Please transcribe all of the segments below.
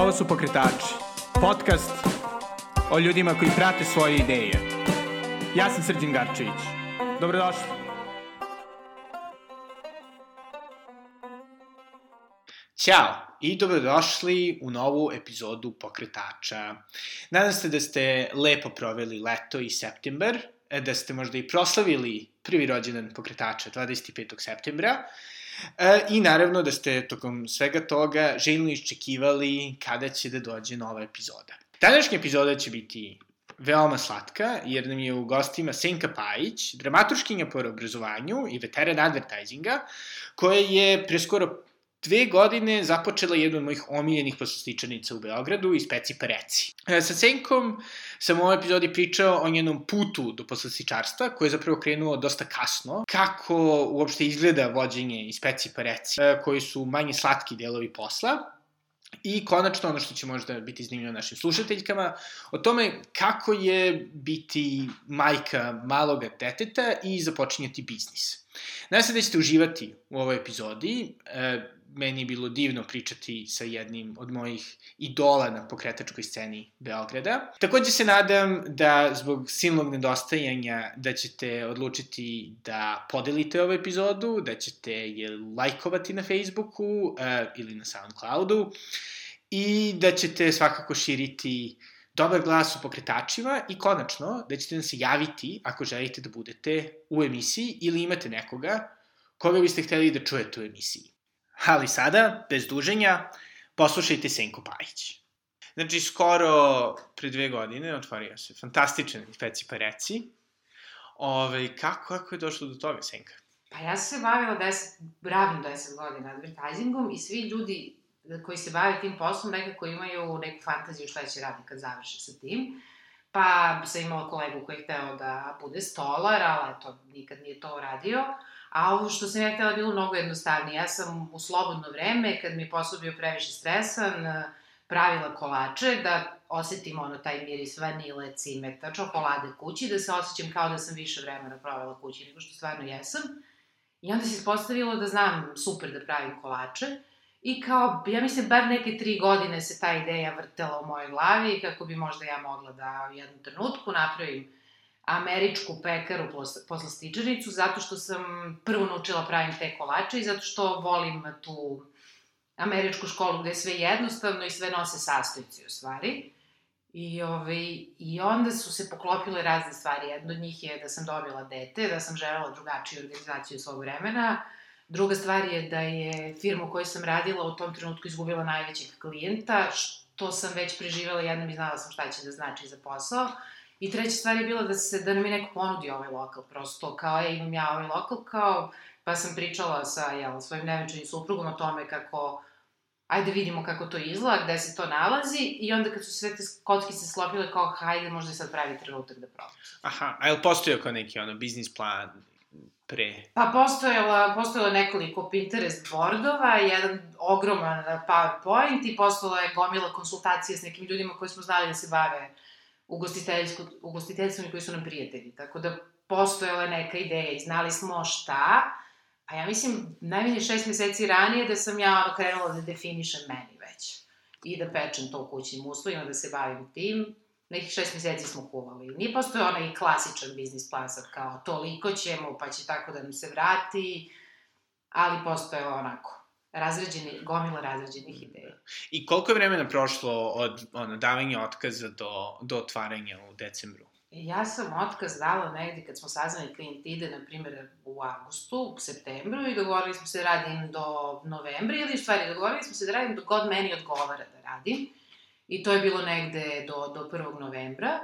Ovo su Pokretači, podcast o ljudima koji prate svoje ideje. Ja sam Srđan Garčević. Dobrodošli. Ćao i dobrodošli u novu epizodu Pokretača. Nadam se da ste lepo proveli leto i september, da ste možda i proslavili prvi rođendan Pokretača 25. septembra, E, I naravno da ste tokom svega toga željno iščekivali kada će da dođe nova epizoda. Današnja epizoda će biti veoma slatka, jer nam je u gostima Senka Pajić, dramaturškinja po obrazovanju i veteran advertisinga, koja je preskoro dve godine započela jednu od mojih omiljenih poslastičanica u Beogradu iz Peci Pereci. E, sa Senkom sam u ovoj epizodi pričao o njenom putu do poslastičarstva, koji je zapravo krenuo dosta kasno, kako uopšte izgleda vođenje iz Peci Pereci, e, koji su manje slatki delovi posla, I konačno, ono što će možda biti zanimljivo našim slušateljkama, o tome kako je biti majka maloga deteta i započinjati biznis. Nadam se da ćete uživati u ovoj epizodi. E, meni je bilo divno pričati sa jednim od mojih idola na pokretačkoj sceni Beograda. Takođe se nadam da zbog silnog nedostajanja da ćete odlučiti da podelite ovu epizodu, da ćete je lajkovati na Facebooku uh, ili na Soundcloudu i da ćete svakako širiti dobar glas u pokretačima i konačno da ćete nam se javiti ako želite da budete u emisiji ili imate nekoga koga biste hteli da čujete u emisiji. Ali sada, bez duženja, poslušajte Senko Pajić. Znači, skoro pre dve godine otvorio se fantastičan Peci pa reci. Ove, kako, kako je došlo do toga, Senka? Pa ja sam se bavila deset, ravno 10 godina advertisingom i svi ljudi koji se bave tim poslom nekako imaju neku fantaziju šta će raditi kad završe sa tim. Pa sam imala kolegu koji je hteo da bude stolar, ali eto, nikad nije to uradio. A ovo što sam ja htela bilo mnogo jednostavnije. Ja sam u slobodno vreme, kad mi je posao bio previše stresan, pravila kolače, da osetim ono taj miris vanile, cimeta, čokolade kući, da se osjećam kao da sam više vremena provela kući nego što stvarno jesam. I onda se ispostavilo da znam super da pravim kolače. I kao, ja mislim, bar neke tri godine se ta ideja vrtela u mojoj glavi, kako bi možda ja mogla da u jednom trenutku napravim američku pekaru poslastičaricu, zato što sam prvo naučila pravim te kolače i zato što volim tu američku školu gde je sve jednostavno i sve nose sastojci u stvari. I, ovaj, I onda su se poklopile razne stvari. Jedno od njih je da sam dobila dete, da sam želela drugačiju organizaciju svog vremena. Druga stvar je da je firma u kojoj sam radila u tom trenutku izgubila najvećeg klijenta, što sam već preživela jednom i znala sam šta će da znači za posao. I treća stvar je bila da, se, da nam je neko ponudi ovaj lokal, prosto kao, je, imam ja ovaj lokal, kao, pa sam pričala sa jel, svojim nevenčanim suprugom o tome kako, ajde vidimo kako to izgleda, gde se to nalazi, i onda kad su sve te kockice sklopile, kao, hajde, možda je sad pravi trenutak da probam. Aha, a je li postojao kao neki, ono, biznis plan pre? Pa postojala, postojala nekoliko Pinterest boardova, jedan ogroman PowerPoint i postojala je gomila konsultacije s nekim ljudima koji smo znali da se bave ugostiteljstvom i koji su nam prijatelji. Tako da postojala je neka ideja i znali smo šta, a ja mislim najmanje šest meseci ranije da sam ja krenula da definišem meni već i da pečem to u kućnim uslovima, da se bavim tim. Nekih šest meseci smo kuvali. Nije postoje onaj klasičan biznis plan sad kao toliko ćemo, pa će tako da nam se vrati, ali postoje onako razređeni, gomila razređenih ideja. I koliko je vremena prošlo od ono, davanja otkaza do, do otvaranja u decembru? Ja sam otkaz dala negde kad smo saznali klijent ide, na primjer, u avgustu, u septembru i dogovorili smo se da radim do novembra ili u stvari dogovorili smo se da radim do god meni odgovara da radim. I to je bilo negde do, do 1. novembra.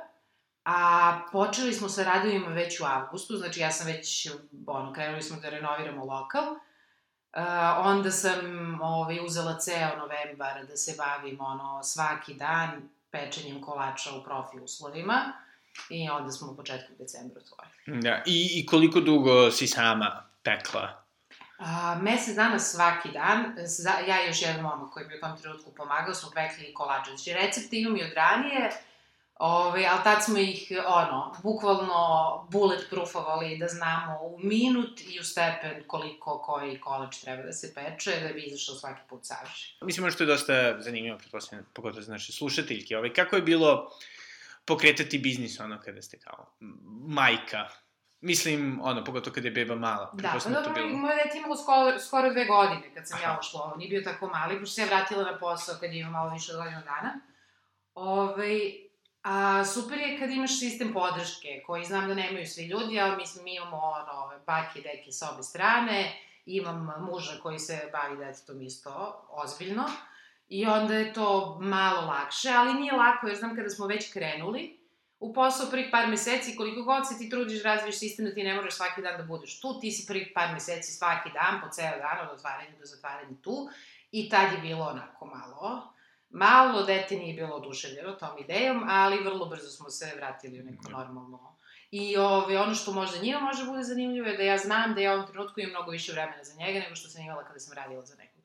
A počeli smo sa radovima već u avgustu, znači ja sam već, ono, krenuli smo da renoviramo lokal. Uh, onda sam ovaj, uzela ceo novembar da se bavim ono, svaki dan pečenjem kolača u profi uslovima i onda smo u početku decembra otvorili. Da, i, i koliko dugo si sama pekla? A, mesec dana svaki dan, ja i još jedan momak koji mi u tom trenutku pomagao, smo pekli kolače. Znači, recepte imam i od ranije, Ove, ali tad smo ih, ono, bukvalno bulletproofovali da znamo u minut i u stepen koliko koji kolač treba da se peče, da bi izašao svaki put savršen. Mislim, što je dosta zanimljivo, pretpostavljam, pogotovo za naše slušateljke. Ovaj, kako je bilo pokretati biznis, ono, kada ste kao majka Mislim, ono, pogotovo kada je beba mala. Da, pa dobro, bilo... moje dete imalo skoro, skoro dve godine kad sam Aha. ja ušla, on nije bio tako mali, pošto se ja vratila na posao kad je imao malo više od godinu dana. Ove, a super je kad imaš sistem podrške, koji znam da nemaju svi ljudi, ali mislim, mi imamo ono, bake i deke sa obe strane, imam muža koji se bavi detetom isto ozbiljno, i onda je to malo lakše, ali nije lako, jer znam kada smo već krenuli, u posao prvih par meseci, koliko god se ti trudiš da razviješ sistem da ti ne možeš svaki dan da budeš tu, ti si prvih par meseci svaki dan, po ceo dan, od otvaranja do zatvaranja tu, i tad je bilo onako malo, malo dete nije bilo oduševljeno tom idejom, ali vrlo brzo smo se vratili u neko da. normalno I ove, ono što možda njima može bude zanimljivo je da ja znam da ja u ovom trenutku imam mnogo više vremena za njega nego što sam imala kada sam radila za nekog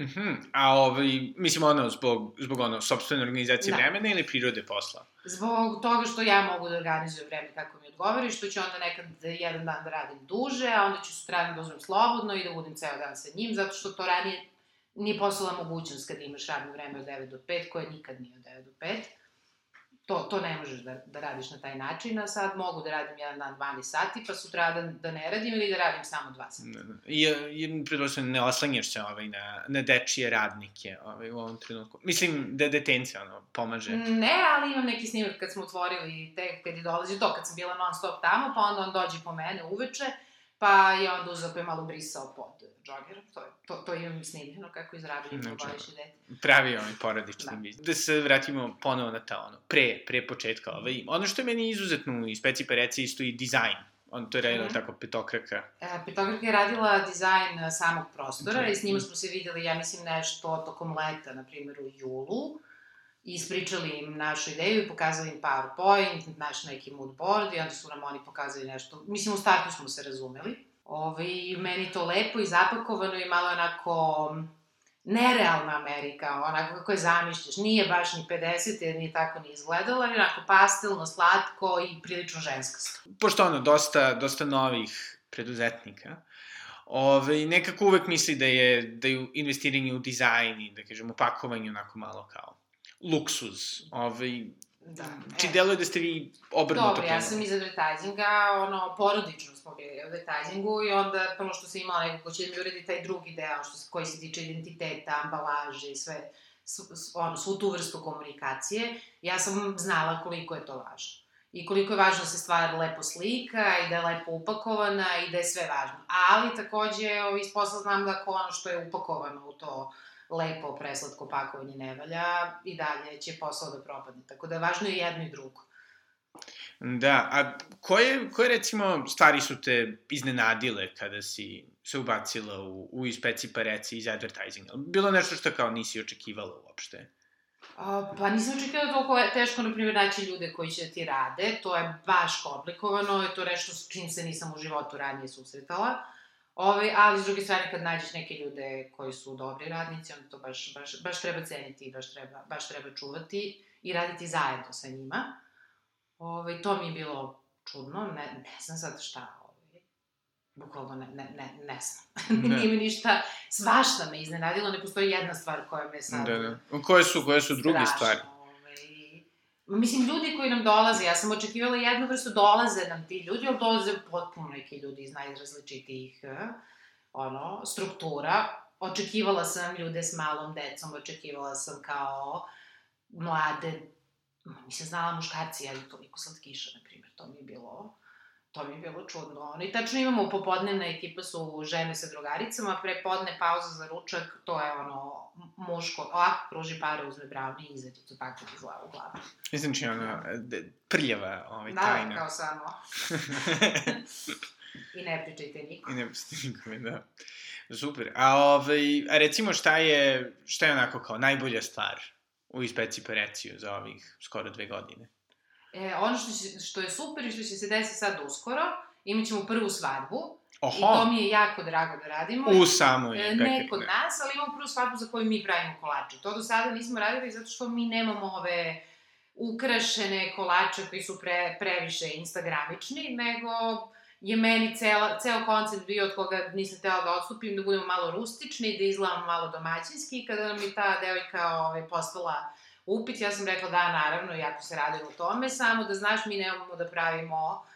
Mm -hmm. A ovaj, mislim ono, zbog, zbog ono, sobstvene organizacije da. vremena ili prirode posla? Zbog toga što ja mogu da organizujem vreme kako mi odgovori, što ću onda nekad jedan dan da radim duže, a onda ću sutradan da uzmem slobodno i da budem ceo dan sa njim, zato što to ranije nije poslala mogućnost kad imaš radno vreme od 9 do 5, koje nikad nije od 9 do 5 to, to ne možeš da, da radiš na taj način, a sad mogu da radim jedan dan 12 sati, pa sutra da, da ne radim ili da radim samo 2 sata. Da, da. I, i predpostavljam, ne oslanjaš se ovaj, na, na dečije radnike ovaj, u ovom trenutku. Mislim, da detencija ono, pomaže. Ne, ali imam neki snimak kad smo otvorili, te, kad je dolazi to, kad sam bila non stop tamo, pa onda on dođe po mene uveče, pa je onda uzao pa je malo brisao pod džoger, to, to, to imam snimljeno kako izrađuje godišnje dete. Pravi ovaj porodični da. biznis. Da se vratimo ponovo na ta ono, pre, pre početka ovaj, ono što je meni izuzetno i Speci Pereci isto i dizajn. On to je radila mm. tako petokraka. E, petokraka je radila dizajn e, samog prostora okay. i s njima smo se videli, ja mislim, nešto tokom leta, na primjer u julu ispričali im našu ideju i pokazali im PowerPoint, naš neki mood board i onda su nam oni pokazali nešto. Mislim, u startu smo se razumeli. Ove, I meni to lepo i zapakovano i malo onako nerealna Amerika, onako kako je zamišljaš. Nije baš ni 50, jer nije tako ni izgledala, ali onako pastelno, slatko i prilično ženskasto. Pošto ono, dosta, dosta novih preduzetnika, Ove, nekako uvek misli da je, da je investiranje u dizajn i, da kažem, u pakovanju onako malo kao luksuz. Ove, Da. Či e. deluje da ste vi obrnuto Dobro, ja sam iz advertisinga, ono, porodično smo bili u advertisingu i onda prvo što sam imala neko ko će da mi uredi taj drugi deo što, koji se tiče identiteta, ambalaže i sve, ono, svu tu vrstu komunikacije, ja sam znala koliko je to važno. I koliko je važno da se stvar lepo slika i da je lepo upakovana i da je sve važno. Ali takođe iz posla znam da ako ono što je upakovano u to lepo, preslatko pakovanje ne valja i dalje će posao da propadne. Tako da važno je jedno i drugo. Da, a koje, koje recimo stvari su te iznenadile kada si se ubacila u, u ispeci pa reci iz advertisinga? Bilo nešto što kao nisi očekivala uopšte? A, pa nisam očekivala da toliko teško, na primjer, naći ljude koji će da ti rade. To je baš komplikovano, je to nešto s čim se nisam u životu ranije susretala. Ove, ali s druge strane, kad nađeš neke ljude koji su dobri radnici, onda to baš, baš, baš treba ceniti i baš treba, baš treba čuvati i raditi zajedno sa njima. Ove, to mi je bilo čudno, ne, ne znam sad šta, ove, bukvalno ne, ne, ne, ne znam. Ne. Nije mi ništa, svašta me iznenadilo, ne postoji jedna stvar koja me sad... Da, da. Koje su, koje su druge strašno. stvari? Mislim, ljudi koji nam dolaze, ja sam očekivala jednu vrstu, dolaze nam ti ljudi, ali dolaze potpuno neki ljudi iz najrazličitijih eh, ono, struktura. Očekivala sam ljude s malom decom, očekivala sam kao mlade, mislim, znala muškarci, ali toliko slatkiša, na primjer, to mi je bilo To mi je bilo čudno. Ono, I tačno imamo popodnevna ekipa su žene sa drugaricama, pre podne pauza za ručak, to je ono, muško, ovako kruži pare, uzme brownie i izađe to tako ti zla u glavu. Znači, ono, prljava, ovaj, da, tajna. Da, kao samo. I ne pričajte nikom. I ne pričajte nikome, da. Super. A, ovaj, a recimo šta je, šta je onako kao najbolja stvar u ispeci pereciju za ovih skoro dve godine? E, ono što, će, što je super i što će se desiti sad uskoro, imat ćemo prvu svadbu. Oho. I to mi je jako drago da radimo. U samoj. E, ne kod nas, ali imamo prvu svadbu za koju mi pravimo kolače. To do sada nismo radili zato što mi nemamo ove ukrašene kolače koji su pre, previše instagramični, nego je meni cela, ceo koncept bio od koga nisam htela da odstupim, da budemo malo rustični, da izgledamo malo domaćinski i kada nam je ta devojka ovaj, postala upit, ja sam rekla da, naravno, jako se radim u tome, samo da znaš, mi nemamo da pravimo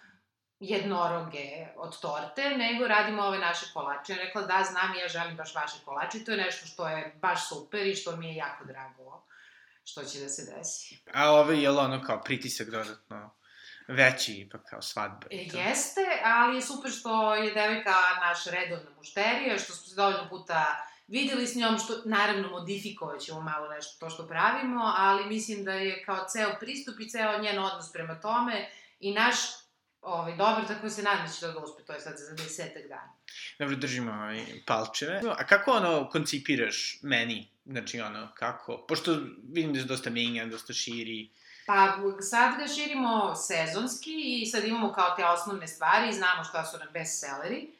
jednoroge od torte, nego radimo ove naše kolače. Ja rekla, da, znam, ja želim baš vaše kolače i to je nešto što je baš super i što mi je jako drago što će da se desi. A ove je li ono kao pritisak dodatno veći ipak kao svadba? E, jeste, ali je super što je devojka naša redovna mušterija, što smo se dovoljno puta videli s njom, što naravno modifikovat ćemo malo nešto to što pravimo, ali mislim da je kao ceo pristup i ceo njen odnos prema tome i naš ovaj, dobro, tako se nadam da će to da uspe, to je sad za desetak dana. Dobro, držimo ovaj, palčeve. A kako ono koncipiraš meni? Znači, ono, kako? Pošto vidim da se dosta menja, dosta širi. Pa sad ga širimo sezonski i sad imamo kao te osnovne stvari i znamo šta su nam bestselleri.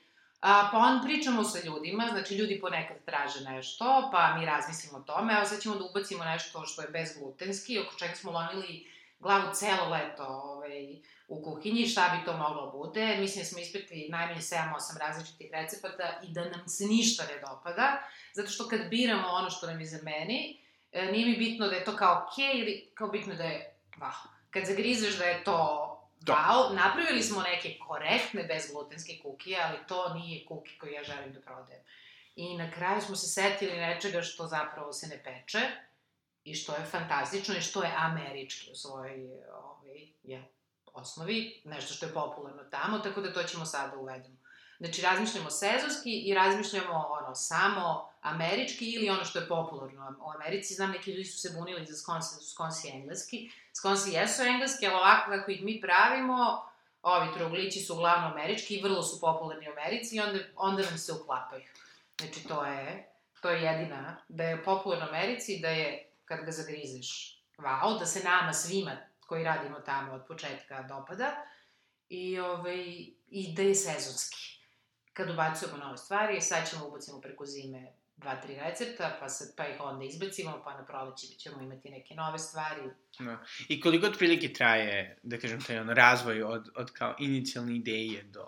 A, pa on pričamo sa ljudima, znači ljudi ponekad traže nešto, pa mi razmislimo o tome, a sad ćemo da ubacimo nešto što je bezglutenski, oko čega smo lomili glavu celo leto ovaj, u kuhinji, šta bi to moglo bude. Mislim da smo ispitli najmanje 7-8 različitih recepata i da nam se ništa ne dopada, zato što kad biramo ono što nam je za meni, e, nije mi bitno da je to kao okej okay, ili kao bitno da je wow. Kad zagrizeš da je to wow, napravili smo neke korektne bezglutenske kukije, ali to nije kuki koji ja želim da prodajem. I na kraju smo se setili nečega što zapravo se ne peče i što je fantastično i što je američki u svojoj ovaj, ja, osnovi, nešto što je popularno tamo, tako da to ćemo sada da uvedemo. Znači, razmišljamo sezonski i razmišljamo ono, samo američki ili ono što je popularno u Americi. Znam, neki ljudi su se bunili za skonsi, skonsi engleski. Skonsi jesu engleski, ali ovako kako ih mi pravimo, ovi truglići su uglavnom američki i vrlo su popularni u Americi i onda, onda nam se uklapaju. Znači, to je, to je jedina, da je popularno u Americi, da je, kad ga zagrizeš, wow, da se nama svima koji radimo tamo od početka dopada i, ovaj, i da je sezonski. Kad ubacujemo nove stvari, sad ćemo ubacimo preko zime dva, tri recepta, pa, sad, pa ih onda izbacimo, pa na proleće ćemo imati neke nove stvari. No. I koliko otprilike traje, da kažem, taj on razvoj od, od kao inicijalne ideje do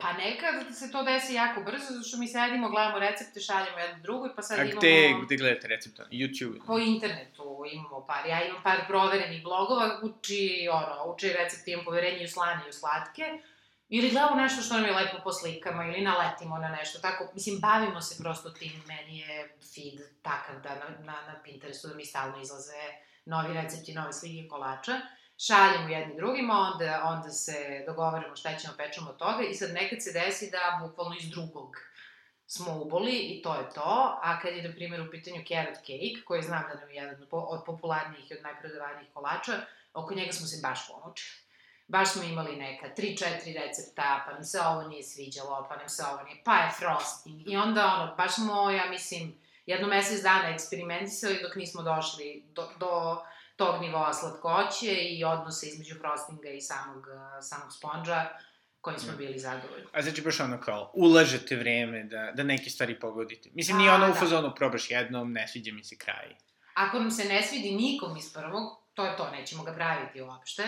Pa nekad se to desi jako brzo, zato što mi sedimo, gledamo recepte, šaljamo jedno drugo i pa sad A imamo... gde, gde gledate recepte? YouTube? Po internetu imamo par, ja imam par proverenih blogova, uči, ono, uči recepte, imam poverenje u slane i u slatke, ili gledamo nešto što nam je lepo po slikama, ili naletimo na nešto, tako, mislim, bavimo se prosto tim, meni je feed takav da na, na, na Pinterestu da mi stalno izlaze novi recepti, nove slike kolača, šaljemo jedni drugima, onda, onda se dogovaramo šta ćemo pečemo od toga i sad nekad se desi da bukvalno iz drugog smo uboli i to je to, a kad je, na primjer, u pitanju carrot cake, koji znam da nam je jedan od popularnijih i od najprodavanijih kolača, oko njega smo se baš pomučili. Baš smo imali neka 3-4 recepta, pa nam se ovo nije sviđalo, pa nam se ovo nije, pa je frosting. I onda, ono, baš smo, ja mislim, jedno mesec dana eksperimentisali dok nismo došli do, do tog nivoa slatkoće i odnose između frostinga i samog, samog sponđa kojim smo bili zadovoljni. A znači baš ono kao, ulažete vreme da, da neke stvari pogodite. Mislim, nije ono u da. fazonu probaš jednom, ne sviđa mi se kraj. Ako nam se ne svidi nikom iz prvog, to je to, nećemo ga praviti uopšte,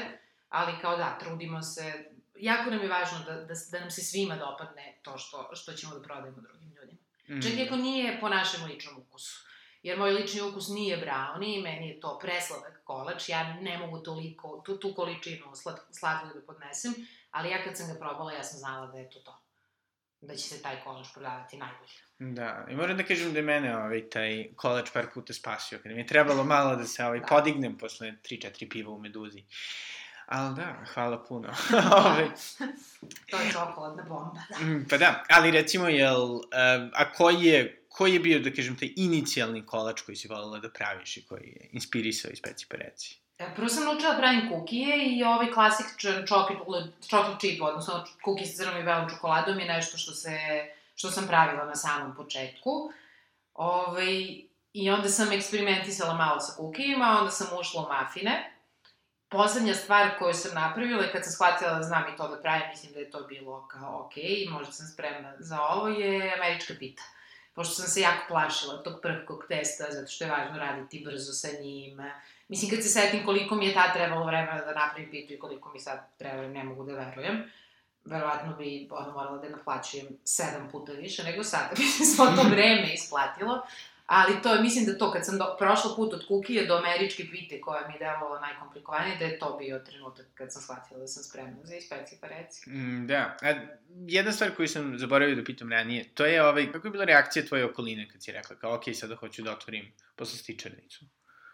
ali kao da, trudimo se, jako nam je važno da, da, da nam se svima dopadne to što, što ćemo da prodajemo drugim ljudima. Mm. Čak i ako nije po našem ličnom ukusu jer moj lični ukus nije brownie, meni je to presladak kolač, ja ne mogu toliko, tu, tu količinu slat, da podnesem, ali ja kad sam ga probala, ja sam znala da je to to. Da će se taj kolač prodavati najbolje. Da, i moram da kažem da je mene ovaj, taj kolač par puta spasio, kada mi je trebalo malo da se ovaj, da. podignem posle 3-4 piva u Meduzi. Ali da, hvala puno. Ove... to je čokoladna bomba, da. Mm, pa da, ali recimo, jel, uh, a koji je koji je bio, da kažem, taj inicijalni kolač koji si voljela da praviš i koji je inspirisao iz Peci Pereci? E, prvo sam naučila da pravim kukije i ovaj klasičan chocolate, chocolate chip, odnosno kukije sa crnom i belom čokoladom je nešto što se, što sam pravila na samom početku. Ove, ovaj, I onda sam eksperimentisala malo sa kukijima, onda sam ušla u mafine. Poslednja stvar koju sam napravila i kad sam shvatila da znam i to da pravim, mislim da je to bilo kao ok, možda sam spremna za ovo, je američka pita. pošto sam se jako plašila tog prvog testa, zato što je važno raditi brzo sa njim. Mislim, kad se setim koliko mi je tad trebalo vremena da napravim pitu i koliko mi sad treba, ne mogu da verujem, verovatno bi ono morala da naplaćujem sedam puta više nego sada, bi se svo to vreme isplatilo. Ali to, mislim da to, kad sam do, prošla put od kukije do američke pite, koja mi je delovalo najkomplikovanije, da je to bio trenutak kad sam shvatila da sam spremna za inspekcije, pa reci. Mm, da. A, jedna stvar koju sam zaboravio da pitam ranije, to je ovaj, kako je bila reakcija tvoje okoline kad si rekla kao, ok, sada hoću da otvorim poslastičarnicu?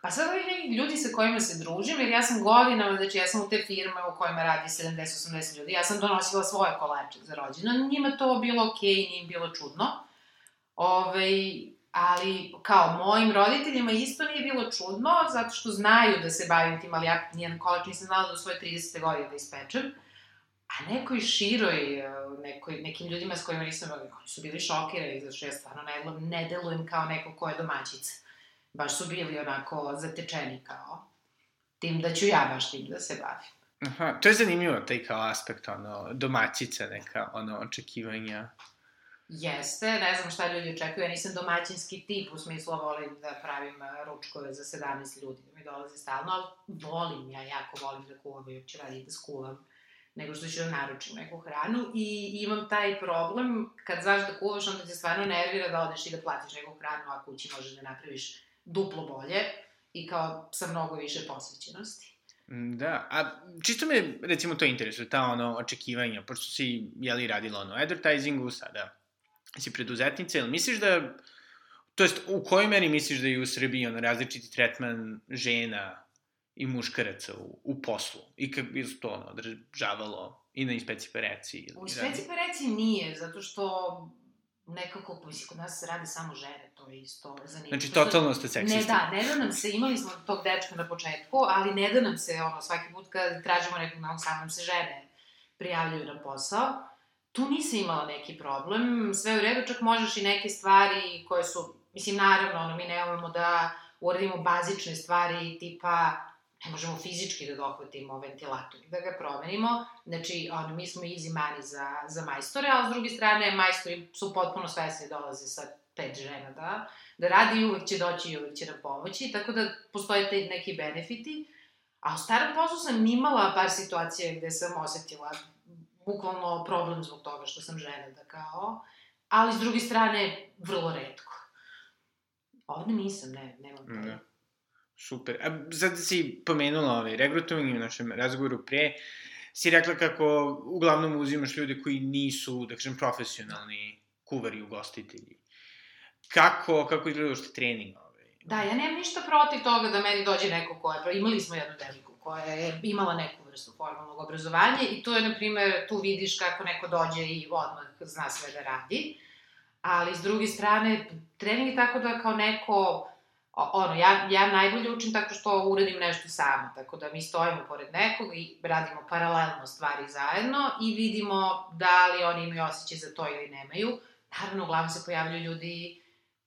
Pa sad ovi neki ljudi sa kojima se družim, jer ja sam godinama, znači ja sam u te firme u kojima radi 70-80 ljudi, ja sam donosila svoje kolače za rođendan, njima to bilo okej, okay, nije bilo čudno. Ove, ovaj, ali kao mojim roditeljima isto nije bilo čudno, zato što znaju da se bavim tim, ali ja nijedan kolač nisam znala do svoje 30. godine da ispečem. A nekoj široj, nekoj, nekim ljudima s kojima nisam, oni su bili šokirani, zato što ja stvarno ne, ne delujem kao neko ko je domaćica. Baš su bili onako zatečeni kao tim da ću ja baš tim da se bavim. Aha, to je zanimljivo, taj kao aspekt, ono, domaćica, neka, ono, očekivanja. Jeste, ne znam šta ljudi očekuju, ja nisam domaćinski tip, u smislu volim da pravim e, ručkove za 17 ljudi, da mi dolaze stalno, ali volim, ja jako volim da kuvam i uopće radi da skuvam, nego što ću da naručim neku hranu i imam taj problem, kad znaš da kuvaš, onda te stvarno nervira da odeš i da platiš neku hranu, a kući možeš da napraviš duplo bolje i kao sa mnogo više posvećenosti. Mm, da, a čisto me, recimo, to interesuje, ta ono, očekivanja, pošto si, jeli, radila ono, advertisingu, sada si preduzetnica, ili misliš da, to jest, u kojoj meri misliš da je u Srbiji ono različiti tretman žena i muškaraca u, u poslu? I kako bi to ono, održavalo i na inspeciji pereci? Ili u inspeciji pereci nije, zato što nekako, mislim, kod nas se radi samo žene, to je isto zanimljivo. Znači, totalno ste seksista. Ne, da, ne da nam se, imali smo tog dečka na početku, ali ne da nam se, ono, svaki put kad tražimo nekog novog, sam nam se žene prijavljaju na posao tu nisi imala neki problem, sve u redu, čak možeš i neke stvari koje su, mislim, naravno, ono, mi ne umemo da uradimo bazične stvari, tipa, ne možemo fizički da dohvatimo ventilator da ga promenimo, znači, ono, mi smo easy money za, za majstore, a s druge strane, majstori su potpuno svesni dolaze sa pet žena, da, da radi i uvek će doći i uvek će nam pomoći, tako da postoje te neki benefiti, a u starom poslu sam imala par situacija gde sam osetila bukvalno problem zbog toga što sam žena, da kao, ali s druge strane, vrlo redko. Ovde nisam, ne, nemam to. Da. Super. A sad si pomenula ovaj, regrutovanje u našem razgovoru pre, si rekla kako uglavnom uzimaš ljude koji nisu, da kažem, profesionalni kuvari, ugostitelji. Kako, kako izgleda što trening? Ovaj? Da, ja nemam ništa protiv toga da meni dođe neko ko je, imali smo jednu devojku koja je imala neku vrstu formalnog obrazovanja i to je, na primer, tu vidiš kako neko dođe i odmah zna sve da radi. Ali, s druge strane, trening je tako da kao neko, ono, ja, ja najbolje učim tako što uradim nešto sama, tako da mi stojimo pored nekog i radimo paralelno stvari zajedno i vidimo da li oni imaju osjećaj za to ili nemaju. Naravno, uglavnom se pojavljaju ljudi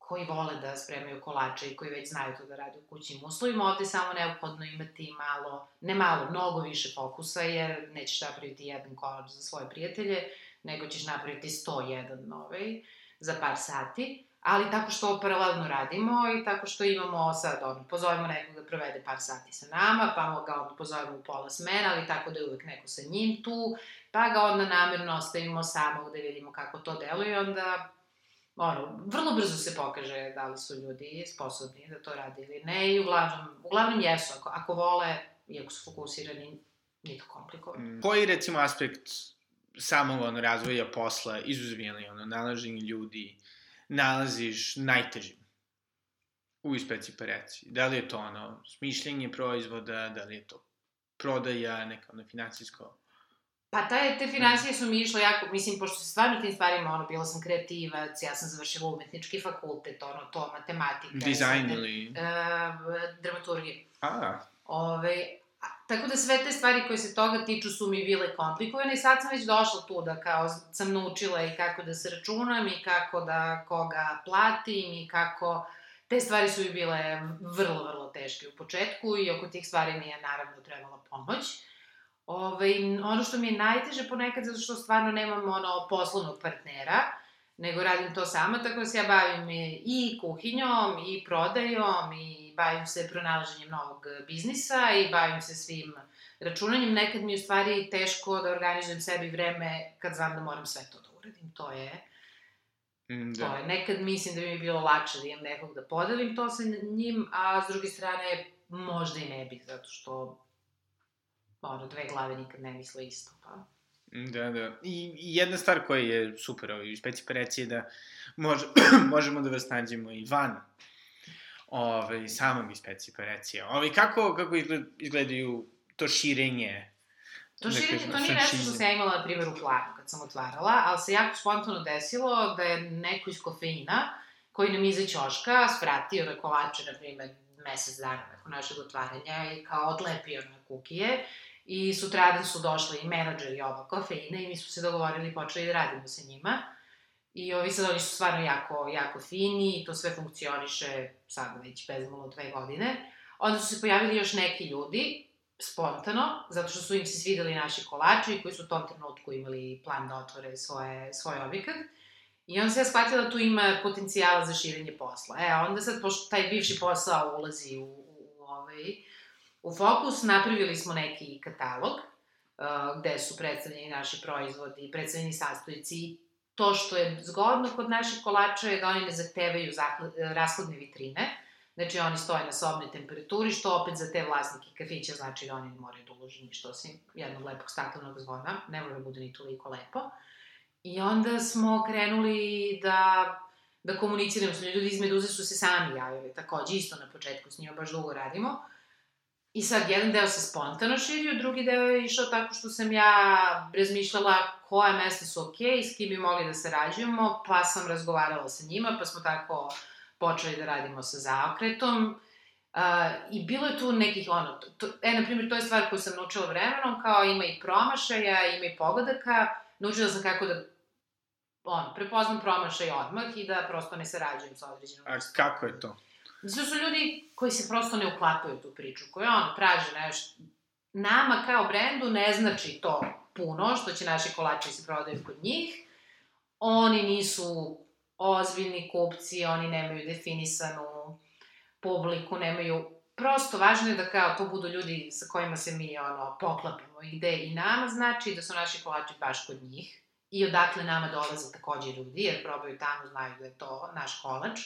koji vole da spremaju kolače i koji već znaju to da rade u kućnim uslovima, ovde samo neophodno imati malo, ne malo, mnogo više fokusa, jer nećeš napraviti jedan kolač za svoje prijatelje, nego ćeš napraviti 101 ovaj, za par sati, ali tako što paralelno radimo i tako što imamo sad, ono, pozovemo nekog da provede par sati sa nama, pa ga onda pozovemo u pola smena, ali tako da je uvek neko sa njim tu, pa ga onda namerno ostavimo samog da vidimo kako to deluje, onda ono, vrlo brzo se pokaže da li su ljudi sposobni da to rade ili ne i uglavnom, uglavnom jesu, ako, ako vole, iako su fokusirani, nije to komplikovano. Mm. Koji, recimo, aspekt samog ono, razvoja posla, izuzvijeli, ono, nalaženje ljudi, nalaziš najtežim u ispeci pereci? Da li je to ono, smišljenje proizvoda, da li je to prodaja, neka ono, financijsko Pa te, te financije su mi išle jako, mislim, pošto se stvarno tim stvarima, ono, bila sam kreativac, ja sam završila umetnički fakultet, ono, to, matematika. Dizajn ili? Uh, dramaturgija. A. Ove, a, tako da sve te stvari koje se toga tiču su mi bile komplikovane i sad sam već došla tu da kao sam naučila i kako da se računam i kako da koga platim i kako... Te stvari su mi bile vrlo, vrlo teške u početku i oko tih stvari mi je naravno trebala pomoć. Ove, ono što mi je najteže ponekad, zato što stvarno nemam ono poslovnog partnera, nego radim to sama, tako da se ja bavim i kuhinjom, i prodajom, i bavim se pronalaženjem novog biznisa, i bavim se svim računanjem. Nekad mi je u stvari teško da organizujem sebi vreme kad znam da moram sve to da uradim. To je Mm, da. To je, nekad mislim da bi mi bilo lakše da imam nekog da podelim to sa njim, a s druge strane možda i ne bih, zato što ono, dve glave nikad ne misle isto, pa... Da, da. I, jedna stvar koja je super ovaj, u Speci Pereci je da može, možemo da vas nađemo i van ovaj, samog Speci Perecija. Ovaj, kako, kako izgled, izgledaju to širenje To širenje, to nije nešto što sam ja imala, na primjer, u planu kad sam otvarala, ali se jako spontano desilo da je neko iz kofeina, koji nam iza ćoška svratio na kolače, na primjer, mesec dana nakon našeg otvaranja i kao odlepio na kukije. I sutradan su došli i menadžeri oba kofeina i mi smo se dogovorili i počeli da radimo sa njima. I ovi sad oni su stvarno jako, jako fini i to sve funkcioniše sad već bezmalo dve godine. Onda su se pojavili još neki ljudi, spontano, zato što su im se svideli naši kolači koji su u tom trenutku imali plan da otvore svoje, svoj objekat. I onda se ja shvatila da tu ima potencijala za širenje posla. E, onda sad, pošto taj bivši posao ulazi u, u, u, ovaj, u fokus, napravili smo neki katalog uh, gde su predstavljeni naši proizvodi, predstavljeni sastojci. To što je zgodno kod naših kolača je da oni ne zahtevaju rashodne vitrine, Znači, oni stoje na sobnoj temperaturi, što opet za te vlasnike kafića znači da oni ne moraju da uloži ništa osim jednog lepog staklenog zvona, ne mora da bude ni toliko lepo. I onda smo krenuli da, da komuniciramo s ljudi iz Meduze su se sami javili, takođe isto na početku, s njima baš dugo radimo. I sad, jedan deo se spontano širio, drugi deo je išao tako što sam ja razmišljala koja mesta su okej, okay, s kim bi mogli da sarađujemo, pa sam razgovarala sa njima, pa smo tako počeli da radimo sa zaokretom. Uh, I bilo je tu nekih, ono, to, e, na primjer, to je stvar koju sam naučila vremenom, kao ima i promašaja, ima i pogodaka, naučila sam kako da ono, prepoznam promašaj odmah i da prosto ne sarađujem sa određenom A kako je to? Zato su ljudi koji se prosto ne uklapaju u tu priču, koji ono, traže nešto. Nama kao brendu ne znači to puno, što će naši kolači se prodaju kod njih. Oni nisu ozbiljni kupci, oni nemaju definisanu publiku, nemaju prosto važno je da kao to budu ljudi sa kojima se mi ono poklapamo i gde i nama znači da su naši kolači baš kod njih i odakle nama dolaze takođe ljudi jer probaju tamo znaju da je to naš kolač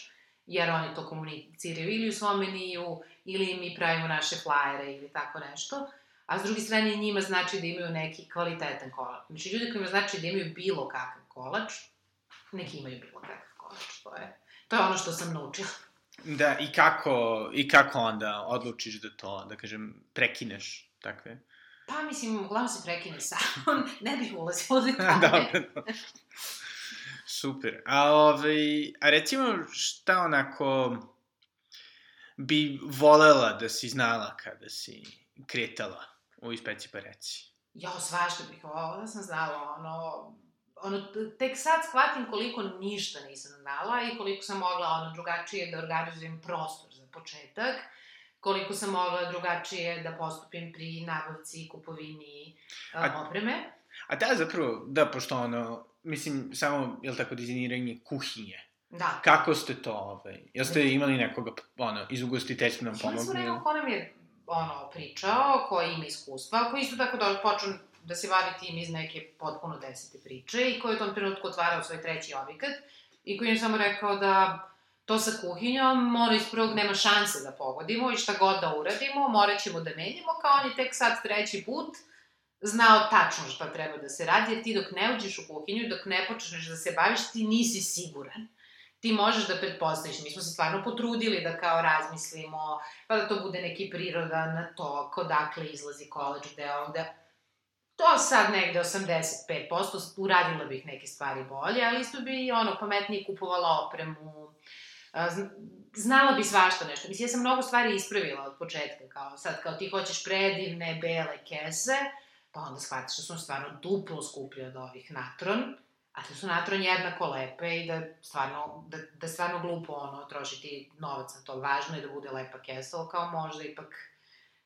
jer oni to komuniciraju ili u svom meniju ili mi pravimo naše flajere ili tako nešto a s druge strane njima znači da imaju neki kvalitetan kolač. Znači ljudi kojima znači da imaju bilo kakav kolač, neki imaju bilo kakav kolač, to je, to je ono što sam naučila. Da, i kako, i kako onda odlučiš da to, da kažem, prekineš takve? Pa, mislim, uglavnom se prekine sam, ne bih ulazila u detalje. Dobro, Super. A, ovaj, a recimo, šta onako bi volela da si znala kada si kretala u ispeci pa reci? Jo, svašta bih volela da sam znala, ono, ono, tek sad shvatim koliko ništa nisam znala i koliko sam mogla ono, drugačije da organizujem prostor za početak, koliko sam mogla drugačije da postupim pri nabavci i kupovini um, opreme. A da, zapravo, da, pošto ono, mislim, samo, je li tako, dizajniranje kuhinje. Da. Kako ste to, ovaj, jel ste imali nekoga, ono, iz ugostiteljstva nam pomogli? Imali smo nekog ko nam je, ono, pričao, koji ima iskustva, koji isto tako da počeo da se bavi tim iz neke potpuno desete priče i koji je u tom trenutku otvarao svoj treći objekat i koji je samo rekao da to sa kuhinjom, ono iz prvog nema šanse da pogodimo i šta god da uradimo, morat ćemo da menjamo, kao on je tek sad treći put znao tačno šta treba da se radi, jer ti dok ne uđeš u kuhinju, dok ne počneš da se baviš, ti nisi siguran. Ti možeš da pretpostaviš, mi smo se stvarno potrudili da kao razmislimo, pa da to bude neki prirodan tok, odakle izlazi koleđ, gde ovde, To sad negde 85%, uradila bih neke stvari bolje, ali isto bi ono pametnije kupovala opremu, znala bi svašta nešto. Mislim, ja sam mnogo stvari ispravila od početka, kao sad, kao ti hoćeš predivne, bele kese, pa onda shvatiš da su stvarno duplo skuplje od ovih natron, a da su natron jednako lepe i da stvarno, da, da stvarno glupo ono, trošiti novac na to. Važno je da bude lepa kesa, ali kao možda ipak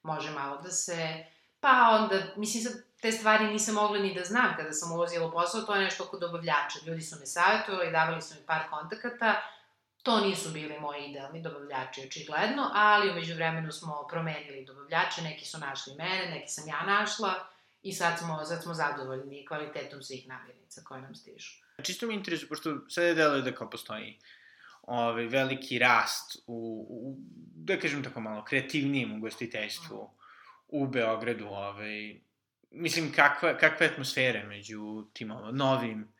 može malo da se pa onda, mislim, sad te stvari nisam mogla ni da znam kada sam ulazila u posao, to je nešto oko dobavljača. Ljudi su me savjetovali, davali su mi par kontakata, to nisu bili moji idealni dobavljači, očigledno, ali umeđu vremenu smo promenili dobavljače, neki su našli mene, neki sam ja našla, i sad smo, sad smo zadovoljni kvalitetom svih namirnica koje nam stižu. Čisto mi interesuje, pošto sada deluje da kao postoji ovaj, veliki rast u, u, da kažem tako malo, kreativnijem ugostiteljstvu u Beogradu, ovaj, mislim, kakva, kakva je atmosfera među tim ovo, novim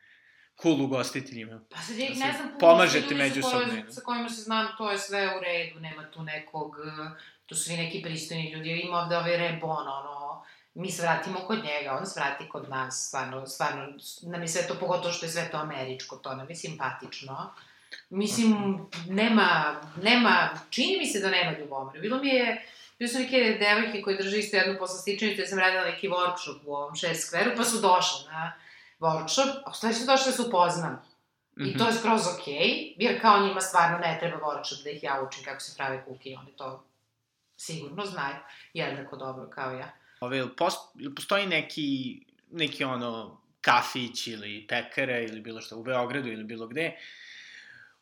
cool ugostiteljima? Pa sad ja ih ne znam, pomažete međusobno. Sa, sa kojima se znam, to je sve u redu, nema tu nekog, to su svi neki pristojni ljudi, ima ovde ovaj Rebon, ono, mi svratimo kod njega, on svrati kod nas, stvarno, stvarno, nam je sve to, pogotovo što je sve to američko, to nam je simpatično. Mislim, nema, nema, čini mi se da nema ljubomore. Bilo mi je, Bilo su neke devojke koje drže isto jednu poslastičnicu, ja sam radila neki workshop u ovom šest skveru, pa su došle na workshop, a u stvari su došle da se upoznam. Mm -hmm. I to je skroz okej, okay, jer kao njima stvarno ne treba workshop da ih ja učim kako se prave kuke, oni to sigurno znaju, jednako dobro kao ja. Ove, ili, post, ili postoji neki, neki ono, kafić ili pekara ili bilo što u Beogradu ili bilo gde,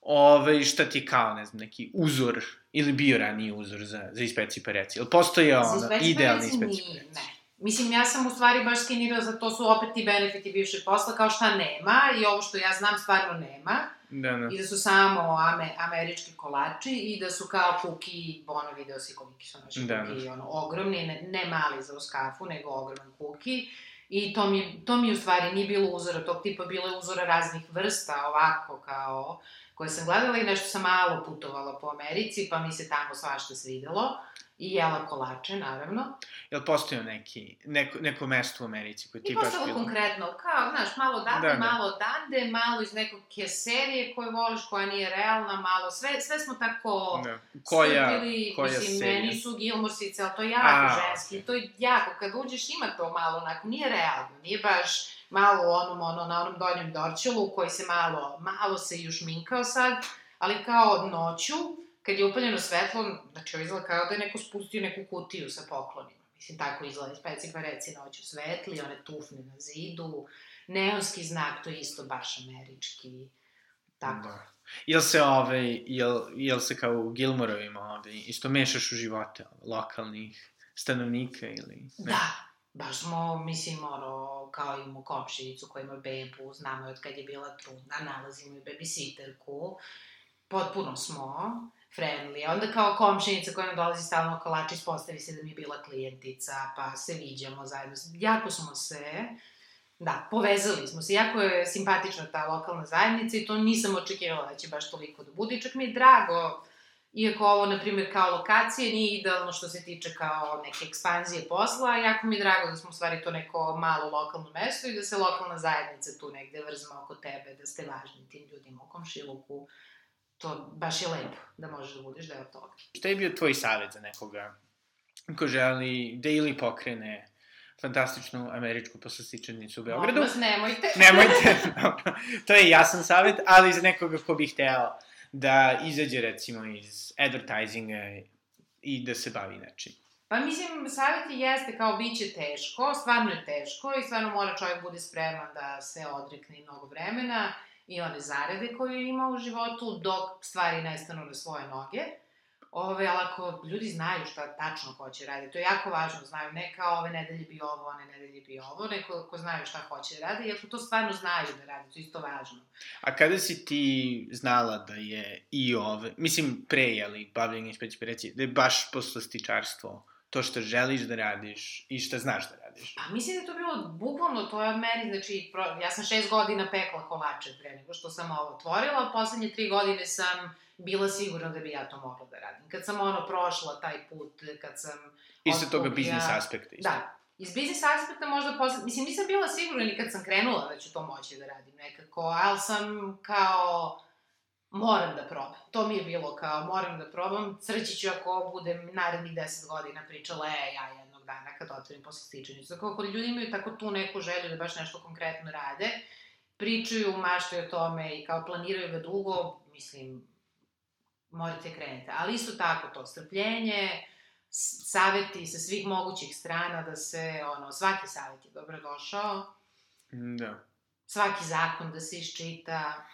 ove, šta ti kao, ne znam, neki uzor ili bio raniji uzor za, za ispeci pereci? Ili postoji ono, idealni ispeci pereci? Ne. Mislim, ja sam u stvari baš skenirala za to su opet ti benefiti bivšeg posla, kao šta nema, i ovo što ja znam stvarno nema. Da, da. I da su samo ame, američki kolači i da su kao kuki, ono video si koliki su naši da, kuki, da. ono, ogromni, ne, ne mali za uskafu, nego ogroman kuki. I to mi, to mi u stvari nije bilo uzora tog tipa, bilo je uzora raznih vrsta, ovako kao koje sam gledala i nešto sam malo putovala po Americi, pa mi se tamo svašta svidelo. I jela kolače, naravno. Jel postoji neki, neko, neko mesto u Americi koje ti baš bilo? I konkretno, kao, znaš, malo dande, da, da. malo dande, malo iz nekog serije koju voliš, koja nije realna, malo, sve, sve smo tako da. koja, strpili, koja mislim, serija? meni su Gilmorsice, ali to je jako A, ženski, okay. to je jako, kad uđeš ima to malo, onako, nije realno, nije baš malo u onom, ono, na onom donjem dorčelu, koji se malo, malo se još minkao sad, ali kao noću, kad je upaljeno svetlo, znači ovo izgleda kao da je neko spustio neku kutiju sa poklonima. Mislim, tako izgleda speci pa reci noću svetli, one tufne na zidu, neonski znak, to je isto baš američki, tako. Da. Jel se, ove, jel, jel se kao u Gilmorovima ove, isto mešaš u živote lokalnih stanovnika ili... Ne? Da, baš smo, mislim, ono, kao imamo komšinicu koja ima bebu, znamo je od kad je bila trudna, nalazimo i babysitterku, potpuno smo friendly. Onda kao komšenica koja nam dolazi stalno kolač, ispostavi se da mi je bila klijentica, pa se viđamo zajedno. Jako smo se, da, povezali smo se. Jako je simpatična ta lokalna zajednica i to nisam očekivala da će baš toliko da bude. I čak mi je drago, iako ovo, na primjer, kao lokacije nije idealno što se tiče kao neke ekspanzije posla, jako mi je drago da smo u stvari to neko malo lokalno mesto i da se lokalna zajednica tu negde vrzma oko tebe, da ste važni tim ljudima u komšiluku to baš je lepo da možeš da budeš deo toga. Šta je bio tvoj savjet za nekoga ko želi da ili pokrene fantastičnu američku poslastičanicu u Beogradu? Molim nemojte. nemojte, to je jasan savjet, ali za nekoga ko bi hteo da izađe recimo iz advertisinga i da se bavi nečim. Pa mislim, savjet je jeste kao bit će teško, stvarno je teško i stvarno mora čovjek bude spreman da se odrekne mnogo vremena i one zarade koje ima u životu dok stvari nestanu na svoje noge. Ove, ali ako ljudi znaju šta tačno hoće raditi, to je jako važno, znaju ne kao ove nedelje bi ovo, one nedelje bi ovo, neko ko znaju šta hoće da radi, jer to stvarno znaju da radi, to je isto važno. A kada si ti znala da je i ove, mislim pre, jeli, bavljenje reći, da je baš poslastičarstvo to što želiš da radiš i što znaš da radiš? Pa mislim da je to bilo bukvalno, to je meni, znači, pro, ja sam šest godina pekla kolače pre nego što sam ovo otvorila, a poslednje tri godine sam bila sigurna da bi ja to mogla da radim. Kad sam ono prošla taj put, kad sam... Isto toga biznis aspekta. Isto. Da, iz biznis aspekta možda posle... Mislim, nisam bila sigurna ni kad sam krenula da ću to moći da radim nekako, ali sam kao moram da probam. To mi je bilo kao, moram da probam. Sreći ću ako budem narednih deset godina pričala, e, ja jednog dana kad otvorim posle stičanicu. Dakle, ako ljudi imaju tako tu neku želju da baš nešto konkretno rade, pričaju, maštaju o tome i kao planiraju ga dugo, mislim, morate krenete. Ali isto tako to strpljenje, saveti sa svih mogućih strana da se, ono, svaki savet je dobrodošao. Da. Svaki zakon da se iščita,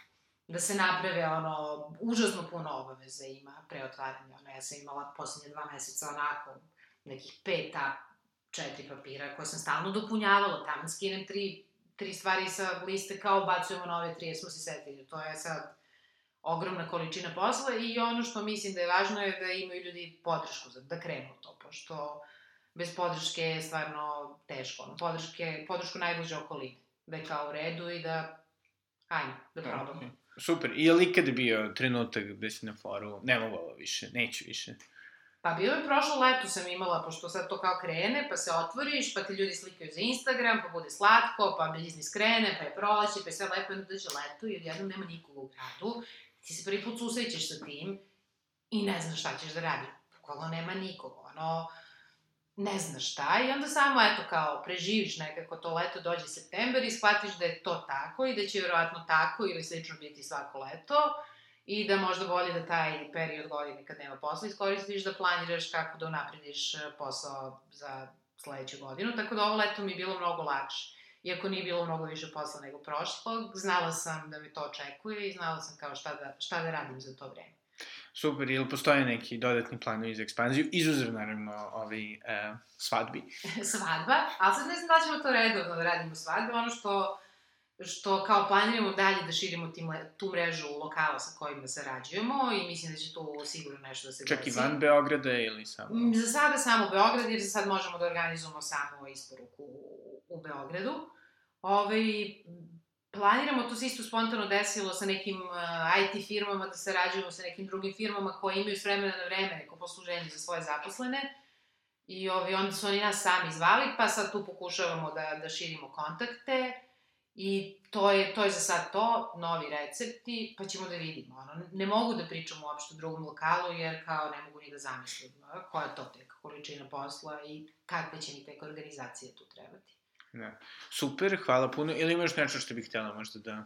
da se naprave, ono, užasno puno obaveza ima pre otvaranja. Ono, ja sam imala poslednje dva meseca onako, nekih peta, četiri papira koje sam stalno dopunjavala, tamo skinem tri, tri stvari sa liste kao bacujemo nove tri, smo se setili. To je sad ogromna količina posla i ono što mislim da je važno je da imaju ljudi podršku za, da krenu to, pošto bez podrške je stvarno teško. Ono, podrške, podršku najbliže okoline. Da je kao u redu i da, ajmo, da probamo. Okay. Super. I je li ikad bio trenutak gde si na foru, ne mogu ovo više, neću više? Pa bilo je prošlo leto sam imala, pošto sad to kao krene, pa se otvoriš, pa ti ljudi slikaju za Instagram, pa bude slatko, pa biznis krene, pa je proleće, pa je sve lepo, onda dođe leto i odjednom nema nikoga u gradu ti se prvi put susrećeš sa tim i ne znaš šta ćeš da radi. Bukvalno nema nikog, ono, ne znaš šta i onda samo, eto, kao, preživiš nekako to leto, dođe september i shvatiš da je to tako i da će vjerovatno tako ili slično biti svako leto i da možda bolje da taj period godine kad nema posla iskoristiš da planiraš kako da unaprediš posao za sledeću godinu, tako da ovo leto mi je bilo mnogo lakše iako nije bilo mnogo više posla nego prošlog, znala sam da me to očekuje i znala sam kao šta da, šta da radim za to vreme. Super, ili postoje neki dodatni planovi za ekspanziju, izuzev naravno ovaj, e, svadbi? Svadba, ali sad ne znam da ćemo to redovno da radimo svadbe, ono što što kao planiramo dalje da širimo tim, tu mrežu lokala sa kojima sarađujemo i mislim da će tu sigurno nešto da se Čak desi. Čak i van Beograda ili samo? Za sada samo Beograd, jer za sad možemo da organizujemo samo isporuku u Beogradu. Ove, planiramo, to se isto spontano desilo sa nekim uh, IT firmama, da sarađujemo sa nekim drugim firmama koje imaju s vremena na vreme neko posluženje za svoje zaposlene. I ovaj, onda su oni nas sami zvali, pa sad tu pokušavamo da, da širimo kontakte. I to je, to je za sad to, novi recepti, pa ćemo da vidimo. Ono, ne mogu da pričam uopšte o drugom lokalu, jer kao ne mogu ni da zamislim koja je to tek količina posla i kakve će mi tek organizacije tu trebati. Da. Super, hvala puno. Ili imaš nešto što bih htjela možda da...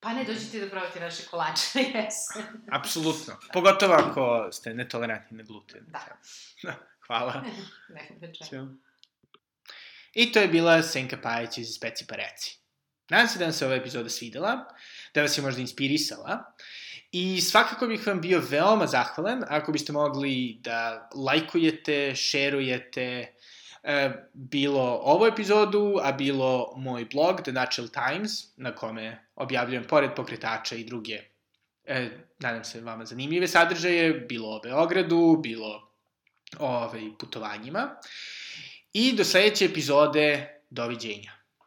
Pa ne, dođite da probate naše kolače jesen. Apsolutno. Pogotovo ako ste netolerantni na gluten. Da. da. Hvala. ne, da čemu. I to je bila Senka Pajić iz Speci pa reci. Nadam se da vam se ova epizoda svidela, da vas je možda inspirisala. I svakako bih vam bio veoma zahvalan ako biste mogli da lajkujete, šerujete, e, bilo ovu epizodu, a bilo moj blog The Natural Times, na kome objavljujem pored pokretača i druge, e, nadam se vama zanimljive sadržaje, bilo o Beogradu, bilo o ovaj, putovanjima. I do sledeće epizode, doviđenja.